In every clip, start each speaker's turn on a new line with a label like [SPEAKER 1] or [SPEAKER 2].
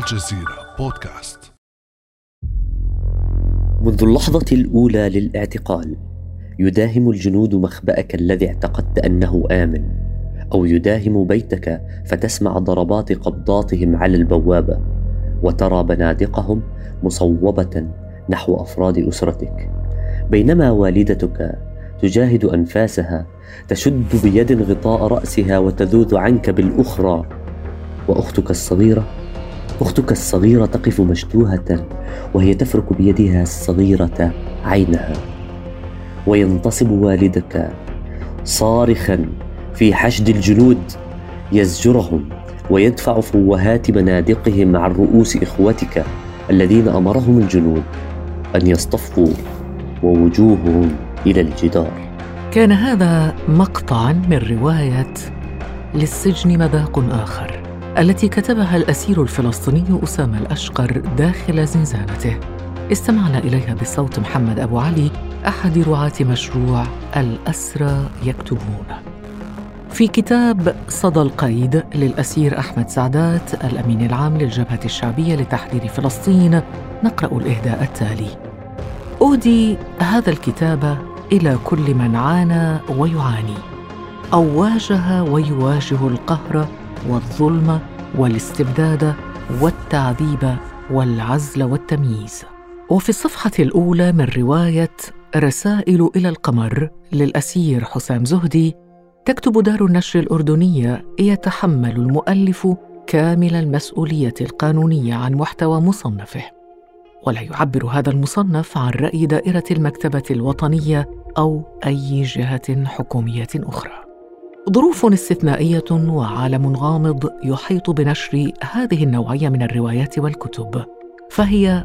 [SPEAKER 1] الجزيرة بودكاست.
[SPEAKER 2] منذ اللحظة الأولى للاعتقال يداهم الجنود مخبأك الذي اعتقدت أنه آمن أو يداهم بيتك فتسمع ضربات قبضاتهم على البوابة وترى بنادقهم مصوبة نحو أفراد أسرتك. بينما والدتك تجاهد أنفاسها تشد بيد غطاء رأسها وتذوذ عنك بالأخرى وأختك الصغيرة أختك الصغيرة تقف مشتوهة وهي تفرك بيدها الصغيرة عينها. وينتصب والدك صارخا في حشد الجنود يزجرهم ويدفع فوهات بنادقهم عن رؤوس إخوتك الذين أمرهم الجنود أن يصطفوا ووجوههم إلى الجدار.
[SPEAKER 3] كان هذا مقطعا من رواية للسجن مذاق آخر. التي كتبها الأسير الفلسطيني أسامة الأشقر داخل زنزانته. استمعنا إليها بصوت محمد أبو علي أحد رعاة مشروع الأسرى يكتبون. في كتاب صدى القيد للأسير أحمد سعدات الأمين العام للجبهة الشعبية لتحرير فلسطين نقرأ الإهداء التالي. أهدي هذا الكتاب إلى كل من عانى ويعاني أو واجه ويواجه القهر والظلم والاستبداد والتعذيب والعزل والتمييز. وفي الصفحة الأولى من رواية رسائل إلى القمر للأسير حسام زهدي تكتب دار النشر الأردنية يتحمل المؤلف كامل المسؤولية القانونية عن محتوى مصنفه. ولا يعبر هذا المصنف عن رأي دائرة المكتبة الوطنية أو أي جهة حكومية أخرى. ظروف استثنائية وعالم غامض يحيط بنشر هذه النوعية من الروايات والكتب فهي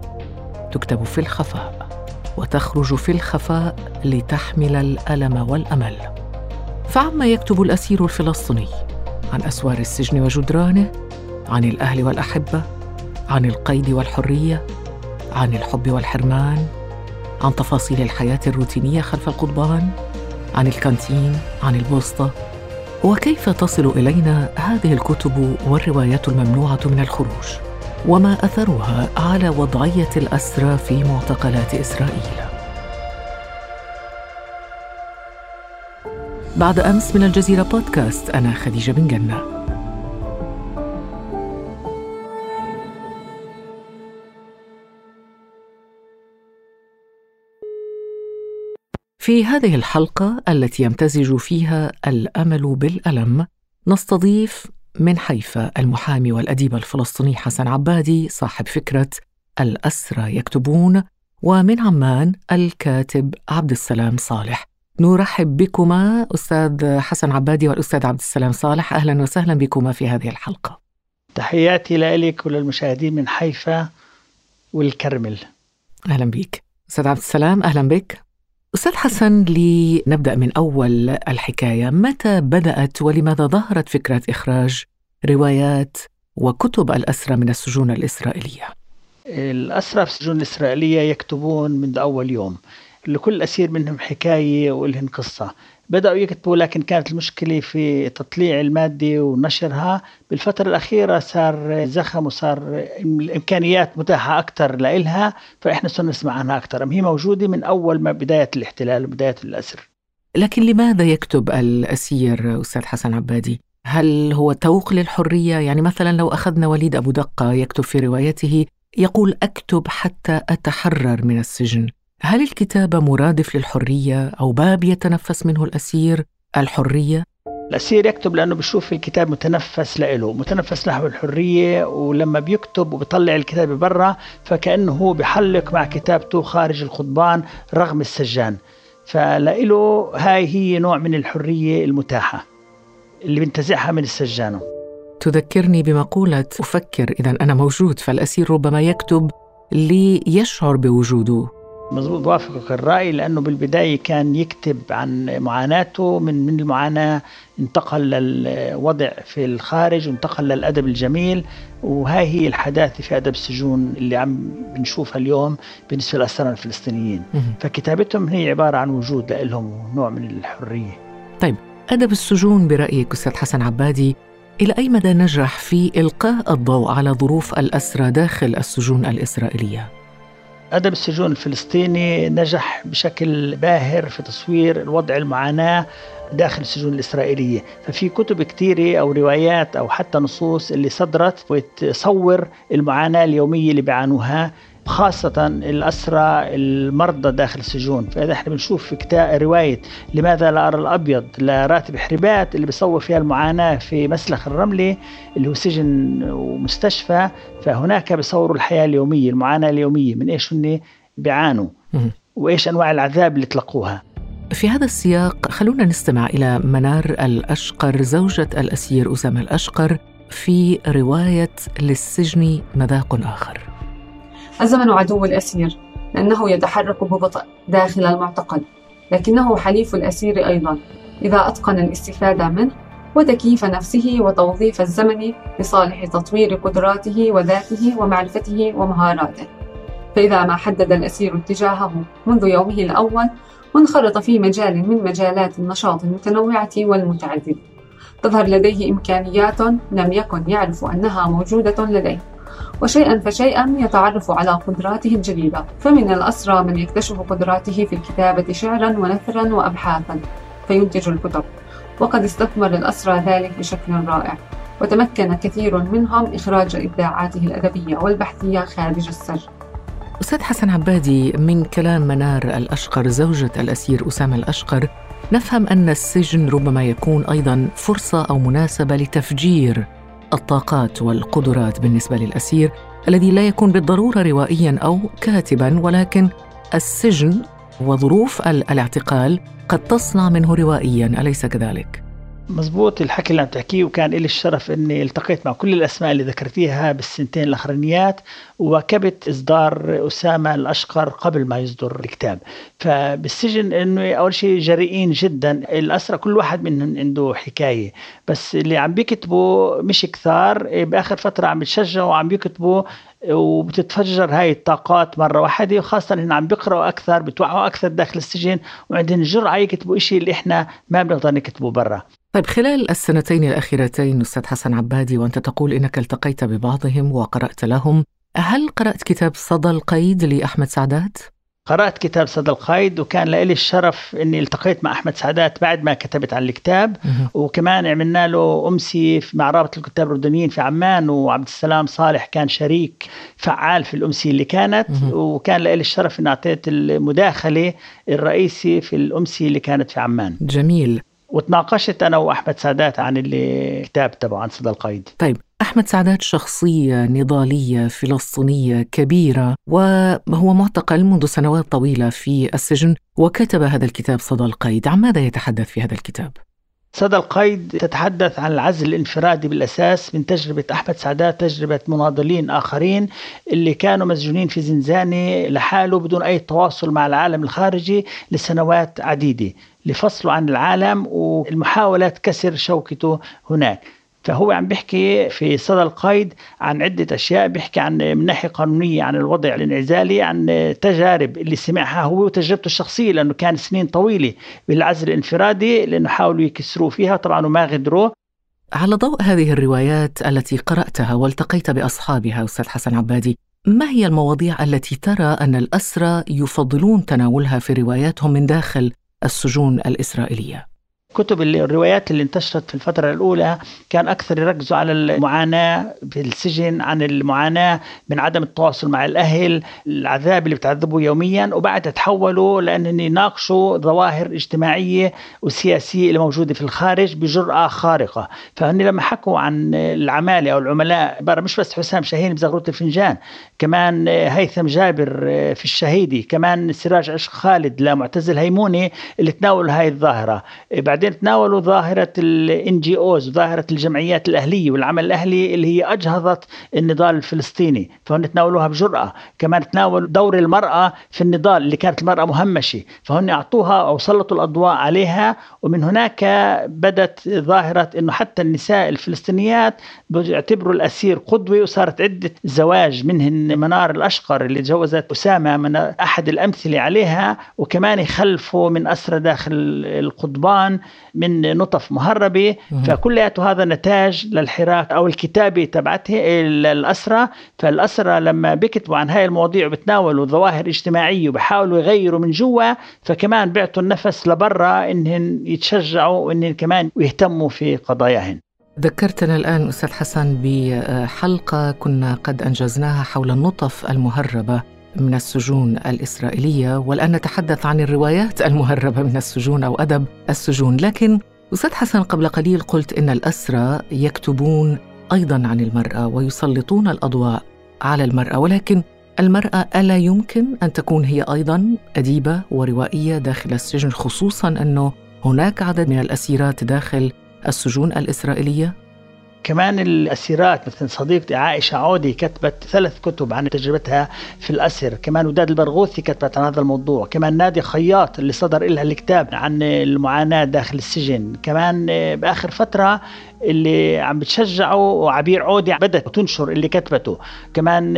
[SPEAKER 3] تكتب في الخفاء وتخرج في الخفاء لتحمل الألم والأمل. فعما يكتب الأسير الفلسطيني عن أسوار السجن وجدرانه عن الأهل والأحبة عن القيد والحرية عن الحب والحرمان عن تفاصيل الحياة الروتينية خلف القضبان عن الكانتين عن البوسطة وكيف تصل إلينا هذه الكتب والروايات الممنوعة من الخروج؟ وما أثرها على وضعية الأسرى في معتقلات إسرائيل؟ بعد أمس من الجزيرة بودكاست أنا خديجة بن جنة. في هذه الحلقة التي يمتزج فيها الأمل بالألم نستضيف من حيفا المحامي والأديب الفلسطيني حسن عبادي صاحب فكرة الأسرى يكتبون ومن عمان الكاتب عبد السلام صالح. نرحب بكما أستاذ حسن عبادي والأستاذ عبد السلام صالح. أهلا وسهلا بكما في هذه الحلقة.
[SPEAKER 4] تحياتي لك وللمشاهدين من حيفا والكرمل.
[SPEAKER 3] أهلا بك. أستاذ عبد السلام أهلا بك. أستاذ حسن لنبدأ من أول الحكاية. متى بدأت ولماذا ظهرت فكرة إخراج روايات وكتب الأسرى من السجون الإسرائيلية؟
[SPEAKER 4] الأسرى في السجون الإسرائيلية يكتبون منذ أول يوم. لكل أسير منهم حكاية ولهم قصة. بدأوا يكتبوا لكن كانت المشكلة في تطليع المادة ونشرها بالفترة الأخيرة صار زخم وصار الإمكانيات متاحة أكثر لإلها فإحنا صرنا نسمع عنها أكثر هي موجودة من أول ما بداية الاحتلال وبداية الأسر
[SPEAKER 3] لكن لماذا يكتب الأسير أستاذ حسن عبادي؟ هل هو توق للحرية؟ يعني مثلا لو أخذنا وليد أبو دقة يكتب في روايته يقول أكتب حتى أتحرر من السجن هل الكتابة مرادف للحرية أو باب يتنفس منه الأسير؟ الحرية؟
[SPEAKER 4] الأسير يكتب لأنه بشوف الكتاب متنفس له متنفس نحو الحرية ولما بيكتب وبيطلع الكتاب برا فكأنه هو بحلق مع كتابته خارج القضبان رغم السجان. فلإله هاي هي نوع من الحرية المتاحة اللي بينتزعها من السجان.
[SPEAKER 3] تذكرني بمقولة أفكر إذا أنا موجود فالأسير ربما يكتب ليشعر بوجوده.
[SPEAKER 4] مضبوط بوافقك الرأي لأنه بالبداية كان يكتب عن معاناته من من المعاناة انتقل للوضع في الخارج وانتقل للأدب الجميل. وهاي هي الحداثة في أدب السجون اللي عم بنشوفها اليوم بالنسبة للأسرى الفلسطينيين. فكتابتهم هي عبارة عن وجود لهم نوع من الحرية.
[SPEAKER 3] طيب أدب السجون برأيك أستاذ حسن عبادي إلى أي مدى نجح في إلقاء الضوء على ظروف الأسرى داخل السجون الإسرائيلية؟
[SPEAKER 4] أدب السجون الفلسطيني نجح بشكل باهر في تصوير الوضع المعاناة داخل السجون الإسرائيلية. ففي كتب كثيرة أو روايات أو حتى نصوص اللي صدرت وتصور المعاناة اليومية اللي بيعانوها خاصة الأسرى المرضى داخل السجون. فإذا إحنا بنشوف في كتاب رواية لماذا لا أرى الأبيض؟ لراتب حربات اللي بيصور فيها المعاناة في مسلخ الرملي اللي هو سجن ومستشفى. فهناك بيصوروا الحياة اليومية المعاناة اليومية. من إيش هن؟ بيعانوا. وإيش أنواع العذاب اللي تلقوها؟
[SPEAKER 3] في هذا السياق خلونا نستمع إلى منار الأشقر زوجة الأسير أسامة الأشقر في رواية للسجن مذاق آخر.
[SPEAKER 5] الزمن عدو الأسير لأنه يتحرك ببطء داخل المعتقل لكنه حليف الأسير أيضا. إذا أتقن الاستفادة منه وتكييف نفسه وتوظيف الزمن لصالح تطوير قدراته وذاته ومعرفته ومهاراته. فإذا ما حدد الأسير اتجاهه منذ يومه الأول وانخرط في مجال من مجالات النشاط المتنوعة والمتعددة. تظهر لديه إمكانيات لم يكن يعرف أنها موجودة لديه. وشيئا فشيئا يتعرف على قدراته الجديدة. فمن الأسرى من يكتشف قدراته في الكتابة شعرا ونثرا وأبحاثا فينتج الكتب. وقد استثمر الأسرى ذلك بشكل رائع وتمكن كثير منهم إخراج إبداعاته الأدبية والبحثية خارج السجن.
[SPEAKER 3] أستاذ حسن عبادي من كلام منار الأشقر زوجة الأسير أسامة الأشقر نفهم أن السجن ربما يكون أيضا فرصة أو مناسبة لتفجير الطاقات والقدرات بالنسبة للأسير الذي لا يكون بالضرورة روائيا أو كاتبا ولكن السجن وظروف الاعتقال قد تصنع منه روائيا أليس كذلك؟
[SPEAKER 4] مزبوط الحكي اللي عم تحكيه وكان لي الشرف إني التقيت مع كل الأسماء اللي ذكرتيها بالسنتين الأخرانيات وواكبت إصدار أسامة الأشقر قبل ما يصدر الكتاب. فبالسجن إنه أول شيء جريئين جدا الأسرى كل واحد منهم عنده حكاية. بس اللي عم بيكتبوا مش كثار بآخر فترة عم بتشجعوا وعم بيكتبوا وبتتفجر هاي الطاقات مرة واحدة. وخاصة إن عم بيقرأوا أكثر بتوعوا أكثر داخل السجن وعندهم جرأة يكتبوا إشي اللي إحنا ما بنقدر نكتبه برا.
[SPEAKER 3] طيب خلال السنتين الأخيرتين أستاذ حسن عبادي وأنت تقول إنك التقيت ببعضهم وقرأت لهم هل قرأت كتاب صدى القيد لأحمد سعدات؟
[SPEAKER 4] قرأت كتاب صدى القيد وكان لي الشرف إني التقيت مع أحمد سعدات بعد ما كتبت عن الكتاب وكمان عملنا له امسيه مع رابطه الكتاب الأردنيين في عمان وعبد السلام صالح كان شريك فعال في الامسيه اللي كانت وكان لي الشرف إني أعطيت المداخلة الرئيسي في الامسيه اللي كانت في عمان.
[SPEAKER 3] جميل.
[SPEAKER 4] وتناقشت أنا وأحمد سعدات عن الكتاب تبعه عن صدى القيد.
[SPEAKER 3] طيب أحمد سعدات شخصية نضالية فلسطينية كبيرة وهو معتقل منذ سنوات طويلة في السجن وكتب هذا الكتاب صدى القيد عن ماذا يتحدث في هذا الكتاب؟
[SPEAKER 4] صدى القيد تتحدث عن العزل الانفرادي بالأساس من تجربة أحمد سعدات تجربة مناضلين آخرين اللي كانوا مسجونين في زنزانة لحاله بدون أي تواصل مع العالم الخارجي لسنوات عديدة. لفصله عن العالم والمحاولة كسر شوكته هناك. فهو عم بيحكي في صدى القيد عن عدة أشياء بيحكي عن من ناحية قانونية عن الوضع الانعزالي عن تجارب اللي سمعها هو وتجربته الشخصية لأنه كان سنين طويلة بالعزل الانفرادي لأنه حاولوا يكسروه فيها طبعا وما غدروا
[SPEAKER 3] على ضوء هذه الروايات التي قرأتها والتقيت بأصحابها أستاذ حسن عبادي ما هي المواضيع التي ترى أن الأسرى يفضلون تناولها في رواياتهم من داخل السجون الإسرائيلية؟
[SPEAKER 4] كتب الروايات اللي انتشرت في الفترة الأولى كان أكثر يركزوا على المعاناة في السجن عن المعاناة من عدم التواصل مع الأهل العذاب اللي بتعذبوا يوميا وبعدها تحولوا لأن يناقشوا ظواهر اجتماعية وسياسية اللي موجودة في الخارج بجرأة خارقة. فهن لما حكوا عن العمالة أو العملاء برا مش بس حسام شاهين بزغرودة الفنجان كمان هيثم جابر في الشهيدة كمان سراج عشق خالد لمعتز الهيموني اللي تناولوا هاي الظاهرة. بعدين بعدين تناولوا ظاهرة ال NGOs ظاهرة الجمعيات الأهلية والعمل الأهلي اللي هي أجهضت النضال الفلسطيني. فهن تناولوها بجرأة. كمان تناولوا دور المرأة في النضال اللي كانت المرأة مهمشة. فهن أعطوها أو سلطوا الأضواء عليها ومن هناك بدت ظاهرة أنه حتى النساء الفلسطينيات بيعتبروا الأسير قدوة وصارت عدة زواج منهن منار الأشقر اللي تجوزت أسامة من أحد الأمثلة عليها وكمان يخلفوا من أسرى داخل القضبان. من نطف مهربة. فكلياته هذا نتاج للحراك أو الكتابة تبعته الأسرة فالأسرة لما بيكتبوا عن هاي المواضيع وبتناولوا ظواهر اجتماعية وبحاولوا يغيروا من جوا فكمان بيعطوا النفس لبرا إنهن يتشجعوا وإنهن كمان يهتموا في قضاياهن.
[SPEAKER 3] ذكرتنا الآن أستاذ حسن بحلقة كنا قد أنجزناها حول النطف المهربة. من السجون الإسرائيلية والآن نتحدث عن الروايات المهربة من السجون أو أدب السجون. لكن أستاذ حسن قبل قليل قلت إن الأسرى يكتبون أيضا عن المرأة ويسلطون الأضواء على المرأة ولكن المرأة ألا يمكن أن تكون هي أيضا أديبة وروائية داخل السجن خصوصا أنه هناك عدد من الأسيرات داخل السجون الإسرائيلية؟
[SPEAKER 4] كمان الأسيرات مثل صديقتي عائشة عودي كتبت ثلاث كتب عن تجربتها في الأسر كمان وداد البرغوثي كتبت عن هذا الموضوع كمان نادي خياط اللي صدر لها الكتاب عن المعاناة داخل السجن كمان بآخر فترة اللي عم بتشجعوا وعبير عودي بدأت تنشر اللي كتبته كمان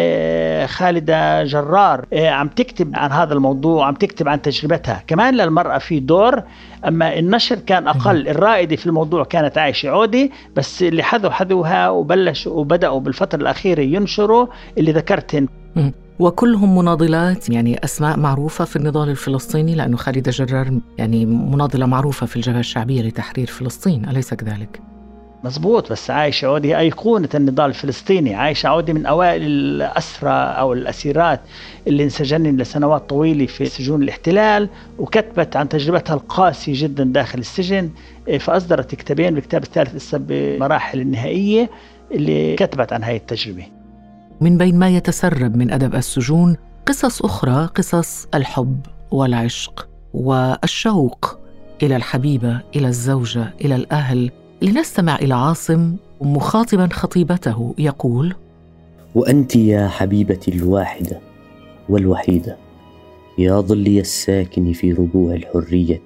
[SPEAKER 4] خالدة جرار عم تكتب عن هذا الموضوع عم تكتب عن تجربتها كمان للمرأة في دور أما النشر كان أقل الرائدة في الموضوع كانت عايشة عودي بس اللي حذوا حذوها وبلشوا وبدأوا بالفترة الأخيرة ينشروا اللي ذكرتهن
[SPEAKER 3] وكلهم مناضلات يعني أسماء معروفة في النضال الفلسطيني لأنه خالدة جرار يعني مناضلة معروفة في الجبهة الشعبية لتحرير فلسطين أليس كذلك؟
[SPEAKER 4] مزبوط بس عايشة عودي هي أيقونة النضال الفلسطيني. عايشة عودي من أوائل الأسرى أو الأسيرات اللي انسجنن لسنوات طويلة في سجون الاحتلال وكتبت عن تجربتها القاسية جدا داخل السجن. فأصدرت كتابين الكتاب الثالث لسه بمراحل النهائية اللي كتبت عن هاي التجربة.
[SPEAKER 3] من بين ما يتسرب من أدب السجون قصص أخرى قصص الحب والعشق والشوق إلى الحبيبة إلى الزوجة إلى الأهل. لنستمع إلى عاصم مخاطبا خطيبته يقول
[SPEAKER 2] وأنت يا حبيبتي الواحدة والوحيدة يا ظلي الساكن في ربوع الحرية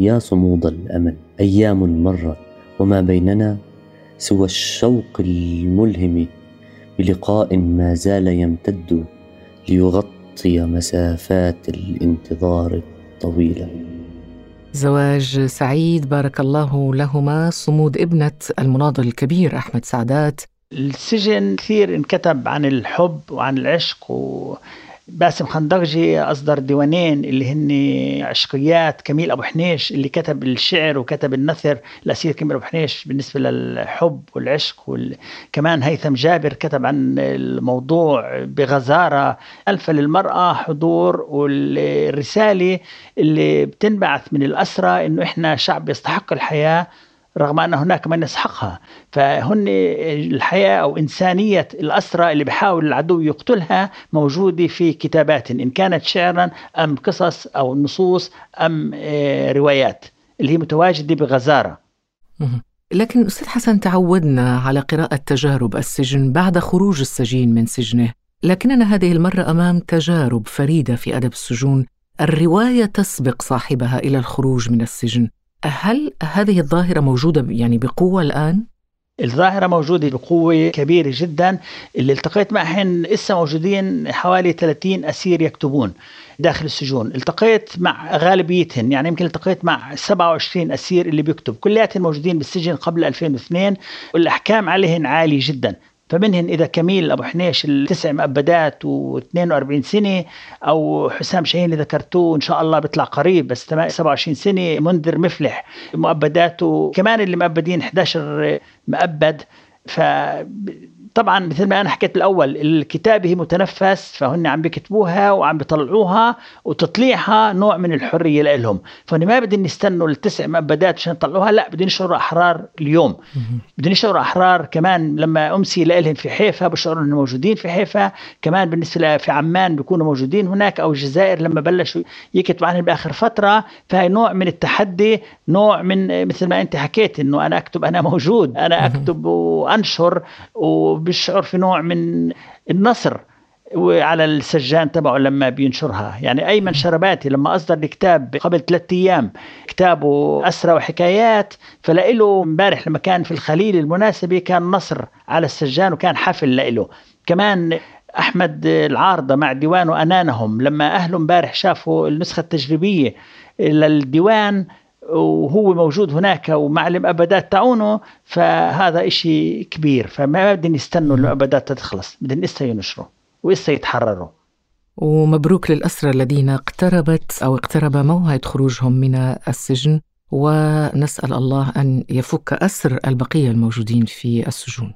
[SPEAKER 2] يا صمود الأمل أيام مرت وما بيننا سوى الشوق الملهم بلقاء ما زال يمتد ليغطي مسافات الانتظار الطويلة.
[SPEAKER 3] زواج سعيد بارك الله لهما. صمود ابنة المناضل الكبير أحمد سعدات.
[SPEAKER 4] السجن كثير انكتب عن الحب وعن العشق و باسم خندقجي أصدر ديوانين اللي هن عشقيات كميل أبو حنيش اللي كتب الشعر وكتب النثر الأسير كميل أبو حنيش بالنسبة للحب والعشق وال... كمان هيثم جابر كتب عن الموضوع بغزارة. ألف للمرأة حضور والرسالة اللي بتنبعث من الأسرة إنه إحنا شعب يستحق الحياة. رغم أن هناك من يسحقها. فهن الحياة أو إنسانية الأسرى اللي بحاول العدو يقتلها موجودة في كتابات إن كانت شعرا أم قصص أو نصوص أم آه، روايات اللي هي متواجدة بغزارة.
[SPEAKER 3] لكن أستاذ حسن تعودنا على قراءة تجارب السجن بعد خروج السجين من سجنه. لكننا هذه المرة أمام تجارب فريدة في أدب السجون. الرواية تسبق صاحبها إلى الخروج من السجن. هل هذه الظاهرة موجودة يعني بقوة الآن؟
[SPEAKER 4] الظاهرة موجودة بقوة كبيرة جدا. اللي التقيت معهن لسه موجودين حوالي 30 أسير يكتبون داخل السجون. التقيت مع غالبيتهن يعني يمكن التقيت مع 27 أسير اللي بيكتب. كلياتهم موجودين بالسجن قبل 2002 والأحكام عليهن عالية جدا. فمنهن إذا كميل أبو حنيش التسع مؤبدات و42 سنة أو حسام شاهين اللي ذكرتوه إن شاء الله بيطلع قريب بس 27 سنة منذر مفلح. مؤبداته كمان اللي مؤبدين 11 مؤبد ف طبعا مثل ما أنا حكيت بالأول الكتابه هي متنفس فهن عم بيكتبوها وعم بيطلعوها وتطليعها نوع من الحرية لهم فهن ما بدهم يستنوا التسع مؤبدات عشان يطلعوها لا بدهم يشعروا أحرار اليوم. بدهم يشعروا أحرار كمان لما أمسي لهم في حيفا بشعروا إنهم موجودين في حيفا. كمان بالنسبة في عمان بيكونوا موجودين هناك أو الجزائر لما بلشوا يكتبوا عنهم بآخر فترة. فهي نوع من التحدي نوع من مثل ما أنت حكيت إنه أنا أكتب أنا موجود أنا أكتب وأنشر و بيشعر في نوع من النصر وعلى السجان تبعه لما بينشرها. يعني أيمن شرباتي لما أصدر الكتاب قبل ثلاثة أيام كتابه أسرى وحكايات فلقله امبارح لما كان في الخليل المناسبة كان نصر على السجان وكان حفل لإله. كمان أحمد العارضة مع ديوانه أنانهم لما أهله امبارح شافوا النسخة التجريبية للديوان وهو موجود هناك ومع المؤبدات تاعونه فهذا إشي كبير. فما بدهم يستنوا المؤبدات تخلص بدهم لسه ينشروا ولسه يتحرروا.
[SPEAKER 3] ومبروك للأسرى الذين اقتربت أو اقترب موعد خروجهم من السجن ونسأل الله أن يفك أسر البقية الموجودين في السجون.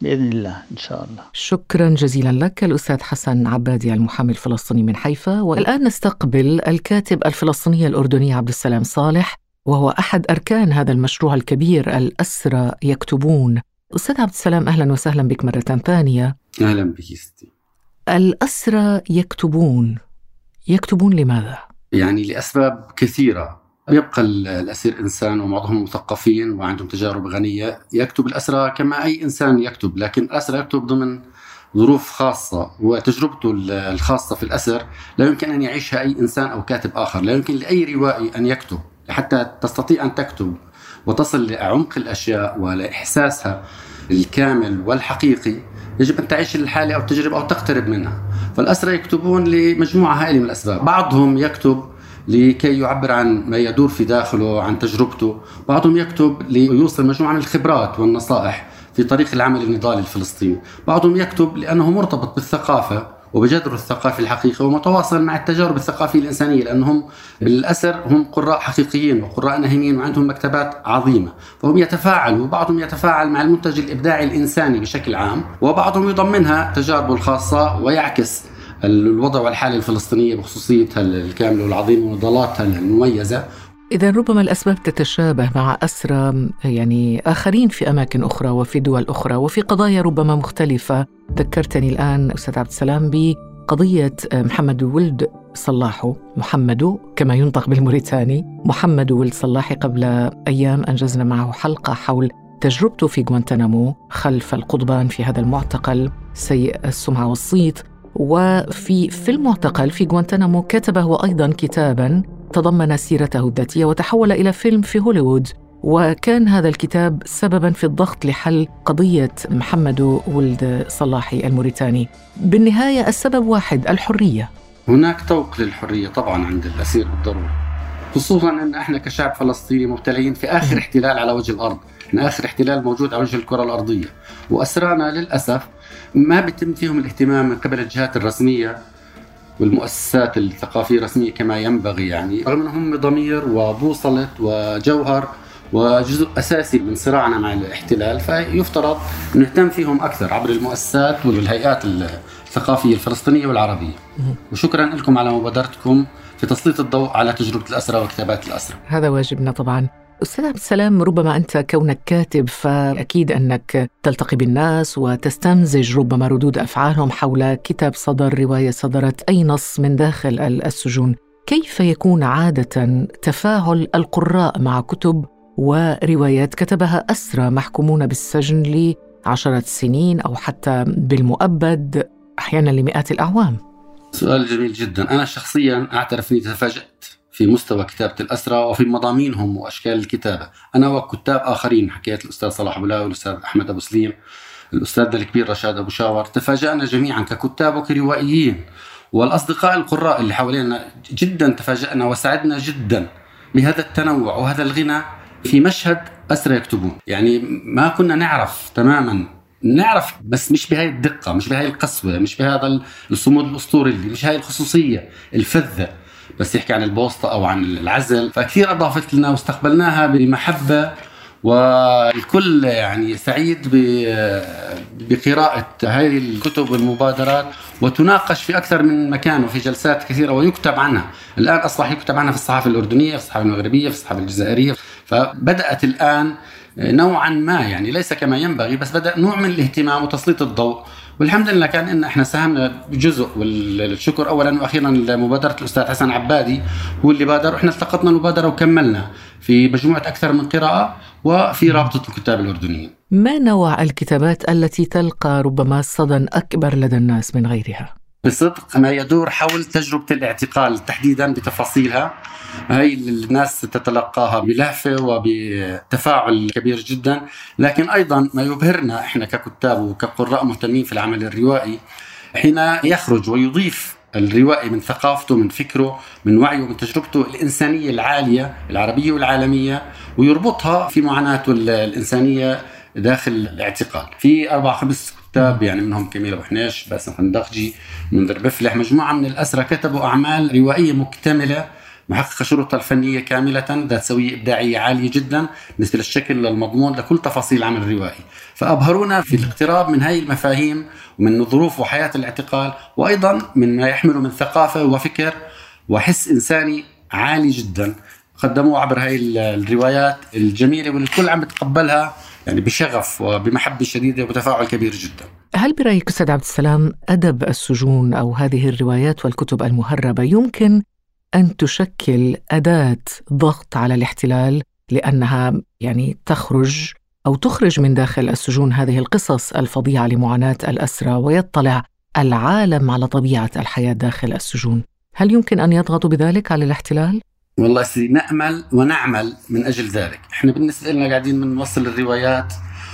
[SPEAKER 4] بإذن الله إن شاء الله.
[SPEAKER 3] شكرا جزيلا لك الأستاذ حسن عبادي المحامي الفلسطيني من حيفا والآن نستقبل الكاتب الفلسطيني الأردني عبد السلام صالح وهو أحد أركان هذا المشروع الكبير الأسرى يكتبون. أستاذ عبد السلام أهلا وسهلا بك مرة ثانية.
[SPEAKER 6] أهلا بك ستي
[SPEAKER 3] الأسرى يكتبون. يكتبون لماذا؟
[SPEAKER 6] يعني لأسباب كثيرة. يبقى الأسير إنسان ومعظمهم مثقفين وعندهم تجارب غنية. يكتب الأسرى كما أي إنسان يكتب لكن الأسرى يكتب ضمن ظروف خاصة وتجربته الخاصة في الأسر لا يمكن أن يعيشها أي إنسان أو كاتب آخر لا يمكن لأي روائي أن يكتب. حتى تستطيع أن تكتب وتصل لعمق الأشياء ولإحساسها الكامل والحقيقي يجب أن تعيش الحالة أو التجربة أو تقترب منها. فالأسرى يكتبون لمجموعة هائلة من الأسباب. بعضهم يكتب لكي يعبر عن ما يدور في داخله عن تجربته. بعضهم يكتب ليوصل مجموعة من الخبرات والنصائح في طريق العمل النضالي الفلسطيني. بعضهم يكتب لأنه مرتبط بالثقافة وبجذر الثقافي الحقيقي ومتواصل مع التجارب الثقافية الإنسانية لأنهم بالأسر هم قراء حقيقيين وقراء نهمين وعندهم مكتبات عظيمة. فهم يتفاعلوا وبعضهم يتفاعل مع المنتج الإبداعي الإنساني بشكل عام وبعضهم يضمنها تجاربه الخاصة ويعكس الوضع والحالة الفلسطينية بخصوصيتها الكاملة والعظيمة ونضالاتها المميزة.
[SPEAKER 3] إذا ربما الأسباب تتشابه مع أسرى يعني آخرين في أماكن أخرى وفي دول أخرى وفي قضايا ربما مختلفة ذكرتني الآن أستاذ عبد السلام بقضية محمد ولد صلاحو محمد كما ينطق بالموريتاني. محمد ولد صلاحي قبل أيام أنجزنا معه حلقة حول تجربته في غوانتنامو خلف القضبان في هذا المعتقل سيء السمعة والصيت. وفي في المعتقل في غوانتنامو كتب هو أيضا كتابا تضمن سيرته الذاتية وتحول إلى فيلم في هوليوود. وكان هذا الكتاب سببا في الضغط لحل قضية محمد ولد صلاحي الموريتاني. بالنهاية السبب واحد الحرية.
[SPEAKER 6] هناك طوق للحرية طبعا عند الأسير بالضرورة خصوصا أن إحنا كشعب فلسطيني مبتلين في آخر احتلال على وجه الأرض من آخر احتلال موجود على وجه الكرة الأرضية. وأسرانا للأسف ما بيتم فيهم الاهتمام من قبل الجهات الرسمية والمؤسسات الثقافية الرسمية كما ينبغي يعني رغم أنهم ضمير وبوصلة وجوهر وجزء أساسي من صراعنا مع الاحتلال فيفترض نهتم فيهم أكثر عبر المؤسسات والهيئات الثقافية الفلسطينية والعربية. وشكرا لكم على مبادرتكم في تسليط الضوء على تجربة الأسرة وكتابات الأسرة
[SPEAKER 3] هذا واجبنا طبعا. أستاذ عبد السلام ربما أنت كونك كاتب فأكيد أنك تلتقي بالناس وتستمزج ربما ردود أفعالهم حول كتاب صدر رواية صدرت أي نص من داخل السجون. كيف يكون عادة تفاعل القراء مع كتب وروايات كتبها أسرى محكومون بالسجن لعشرة سنين أو حتى بالمؤبد أحيانا لمئات الأعوام.
[SPEAKER 6] سؤال جميل جدا. أنا شخصيا أعترف أني تفاجأت في مستوى كتابة الأسرى وفي مضامينهم وأشكال الكتابة. أنا وكتاب آخرين حكيت الأستاذ صلاح أبو والأستاذ أحمد أبو سليم الأستاذ الكبير رشاد أبو شاور تفاجأنا جميعا ككتاب وكروائيين. والأصدقاء القراء اللي حوالينا جدا تفاجأنا وسعدنا جدا بهذا التنوع وهذا الغنى في مشهد أسرى يكتبون. يعني ما كنا نعرف تماما. نعرف بس مش بهاي الدقة مش بهاي القسوة مش بهذا الصمود الأسطوري مش هاي الخصوصية الفذة. بس يحكي عن البوسطة أو عن العزل. فكثير أضافت لنا واستقبلناها بمحبة والكل يعني سعيد بقراءة هذه الكتب والمبادرات وتناقش في أكثر من مكان وفي جلسات كثيرة ويكتب عنها. الآن أصبح يكتب عنها في الصحافة الأردنية في الصحافة المغربية في الصحافة الجزائرية. فبدأت الآن نوعا ما يعني ليس كما ينبغي بس بدأ نوع من الاهتمام وتسليط الضوء. والحمد لله كان إن إحنا ساهمنا بجزء والشكر اولا وأخيرا لمبادرة الأستاذ حسن عبادي هو اللي بادر. وإحنا التقطنا المبادره وكملنا في مجموعة أكثر من قراءة. وفي رابطة الكتاب الاردنيين.
[SPEAKER 3] ما نوع الكتابات التي تلقى ربما صدى أكبر لدى الناس من غيرها؟
[SPEAKER 6] بصدق ما يدور حول تجربة الاعتقال تحديدا بتفاصيلها هاي الناس تتلقاها بلهفة وبتفاعل كبير جدا لكن أيضا ما يبهرنا إحنا ككتاب وكقراء مهتمين في العمل الروائي حين يخرج ويضيف الروائي من ثقافته من فكره من وعيه من تجربته الإنسانية العالية العربية والعالمية ويربطها في معاناته الإنسانية داخل الاعتقال. في أربع خمس كتاب يعني منهم كميل أبو حنيش باسم خندقجي منذر بفلح مجموعة من الأسرى كتبوا أعمال روائية مكتملة محققة شروطها الفنية كاملة ذات سوية إبداعية عالية جدا بالنسبة للشكل للمضمون لكل تفاصيل العمل الروائي فأبهرونا في الاقتراب من هاي المفاهيم ومن ظروف وحياة الاعتقال وأيضا من ما يحمله من ثقافة وفكر وحس إنساني عالي جدا. قدموه عبر هاي الروايات الجميلة واللي الكل عم بتقبلها يعني بشغف وبمحبة شديدة وبتفاعل كبير جدا.
[SPEAKER 3] هل برأيك أستاذ عبد السلام أدب السجون أو هذه الروايات والكتب المهربة يمكن أن تشكل أداة ضغط على الاحتلال لأنها يعني تخرج أو تخرج من داخل السجون هذه القصص الفظيعة لمعاناة الأسرى ويطلع العالم على طبيعة الحياة داخل السجون. هل يمكن أن يضغطوا بذلك على الاحتلال؟
[SPEAKER 6] والله سيدي نأمل ونعمل من أجل ذلك. إحنا بالنسبة لنا قاعدين بنوصل الروايات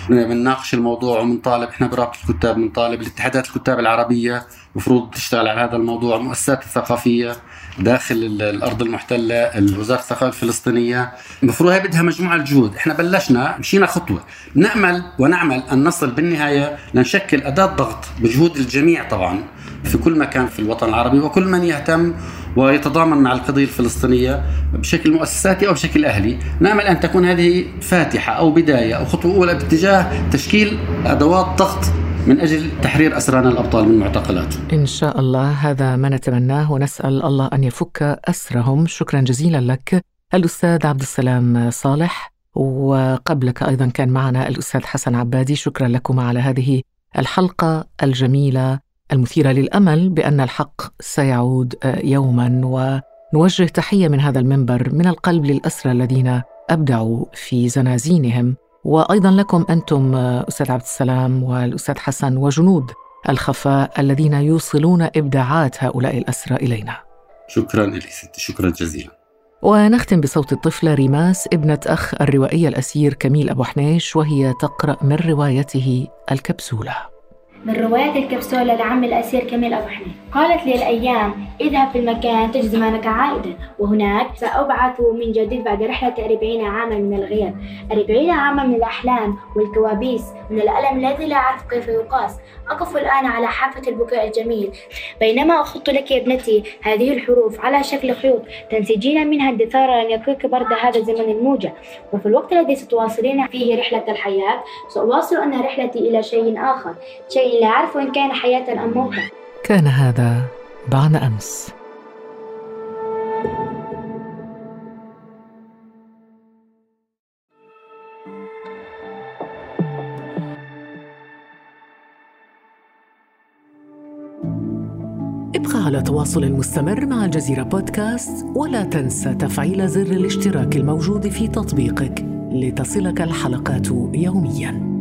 [SPEAKER 6] بنناقش الموضوع ومنطالب إحنا برابطه الكتاب بنطالب الاتحادات الكتاب العربية المفروض تشتغل على هذا الموضوع المؤسسات الثقافية. داخل الأرض المحتلة وزاره الثقافه الفلسطينية. المفروض هي بدها مجموعة الجهود. إحنا بلشنا مشينا خطوة. نأمل ونعمل أن نصل بالنهاية لنشكل أداة ضغط بجهود الجميع طبعا في كل مكان في الوطن العربي وكل من يهتم ويتضامن مع القضية الفلسطينية بشكل مؤسساتي أو بشكل أهلي. نأمل أن تكون هذه فاتحة أو بداية أو خطوة أولى باتجاه تشكيل أدوات ضغط من أجل تحرير أسرانا الأبطال من معتقلاتهم
[SPEAKER 3] إن شاء الله هذا ما نتمناه ونسأل الله أن يفك أسرهم. شكرا جزيلا لك الأستاذ عبد السلام صالح. وقبلك أيضا كان معنا الأستاذ حسن عبادي. شكرا لكم على هذه الحلقة الجميلة المثيرة للأمل بأن الحق سيعود يوما. ونوجه تحية من هذا المنبر من القلب للأسرى الذين أبدعوا في زنازينهم. وأيضا لكم أنتم أستاذ عبد السلام والأستاذ حسن وجنود الخفاء الذين يوصلون إبداعات هؤلاء الأسرى إلينا.
[SPEAKER 6] شكرا لك ستي شكرا جزيلا.
[SPEAKER 3] ونختم بصوت الطفلة ريماس ابنة أخ الروائي الأسير كميل أبو حنيش وهي تقرأ من روايته الكبسولة.
[SPEAKER 7] من رواية الكبسولة لعم الأسير كميل أبو حنين قالت لي الأيام اذهب في المكان تجد زمانك عائدا. وهناك سأبعث من جديد بعد رحلة أربعين عاما من الغياب أربعين عاما من الأحلام والكوابيس من الألم الذي لا أعرف كيف يقاس. أقف الآن على حافة البكاء الجميل. بينما أخط لك يا ابنتي هذه الحروف على شكل خيوط تنسجين منها الدثار لن يكوك برد هذا الزمن الموجع. وفي الوقت الذي ستواصلين فيه رحلة الحياة سأواصل أنا رحلتي إلى شيء آخر. شيء لا أعرف إن كان حياة أم موتا
[SPEAKER 3] كان هذا بعد أمس. ابقى على تواصل مستمر مع الجزيرة بودكاست ولا تنسى تفعيل زر الاشتراك الموجود في تطبيقك لتصلك الحلقات يومياً.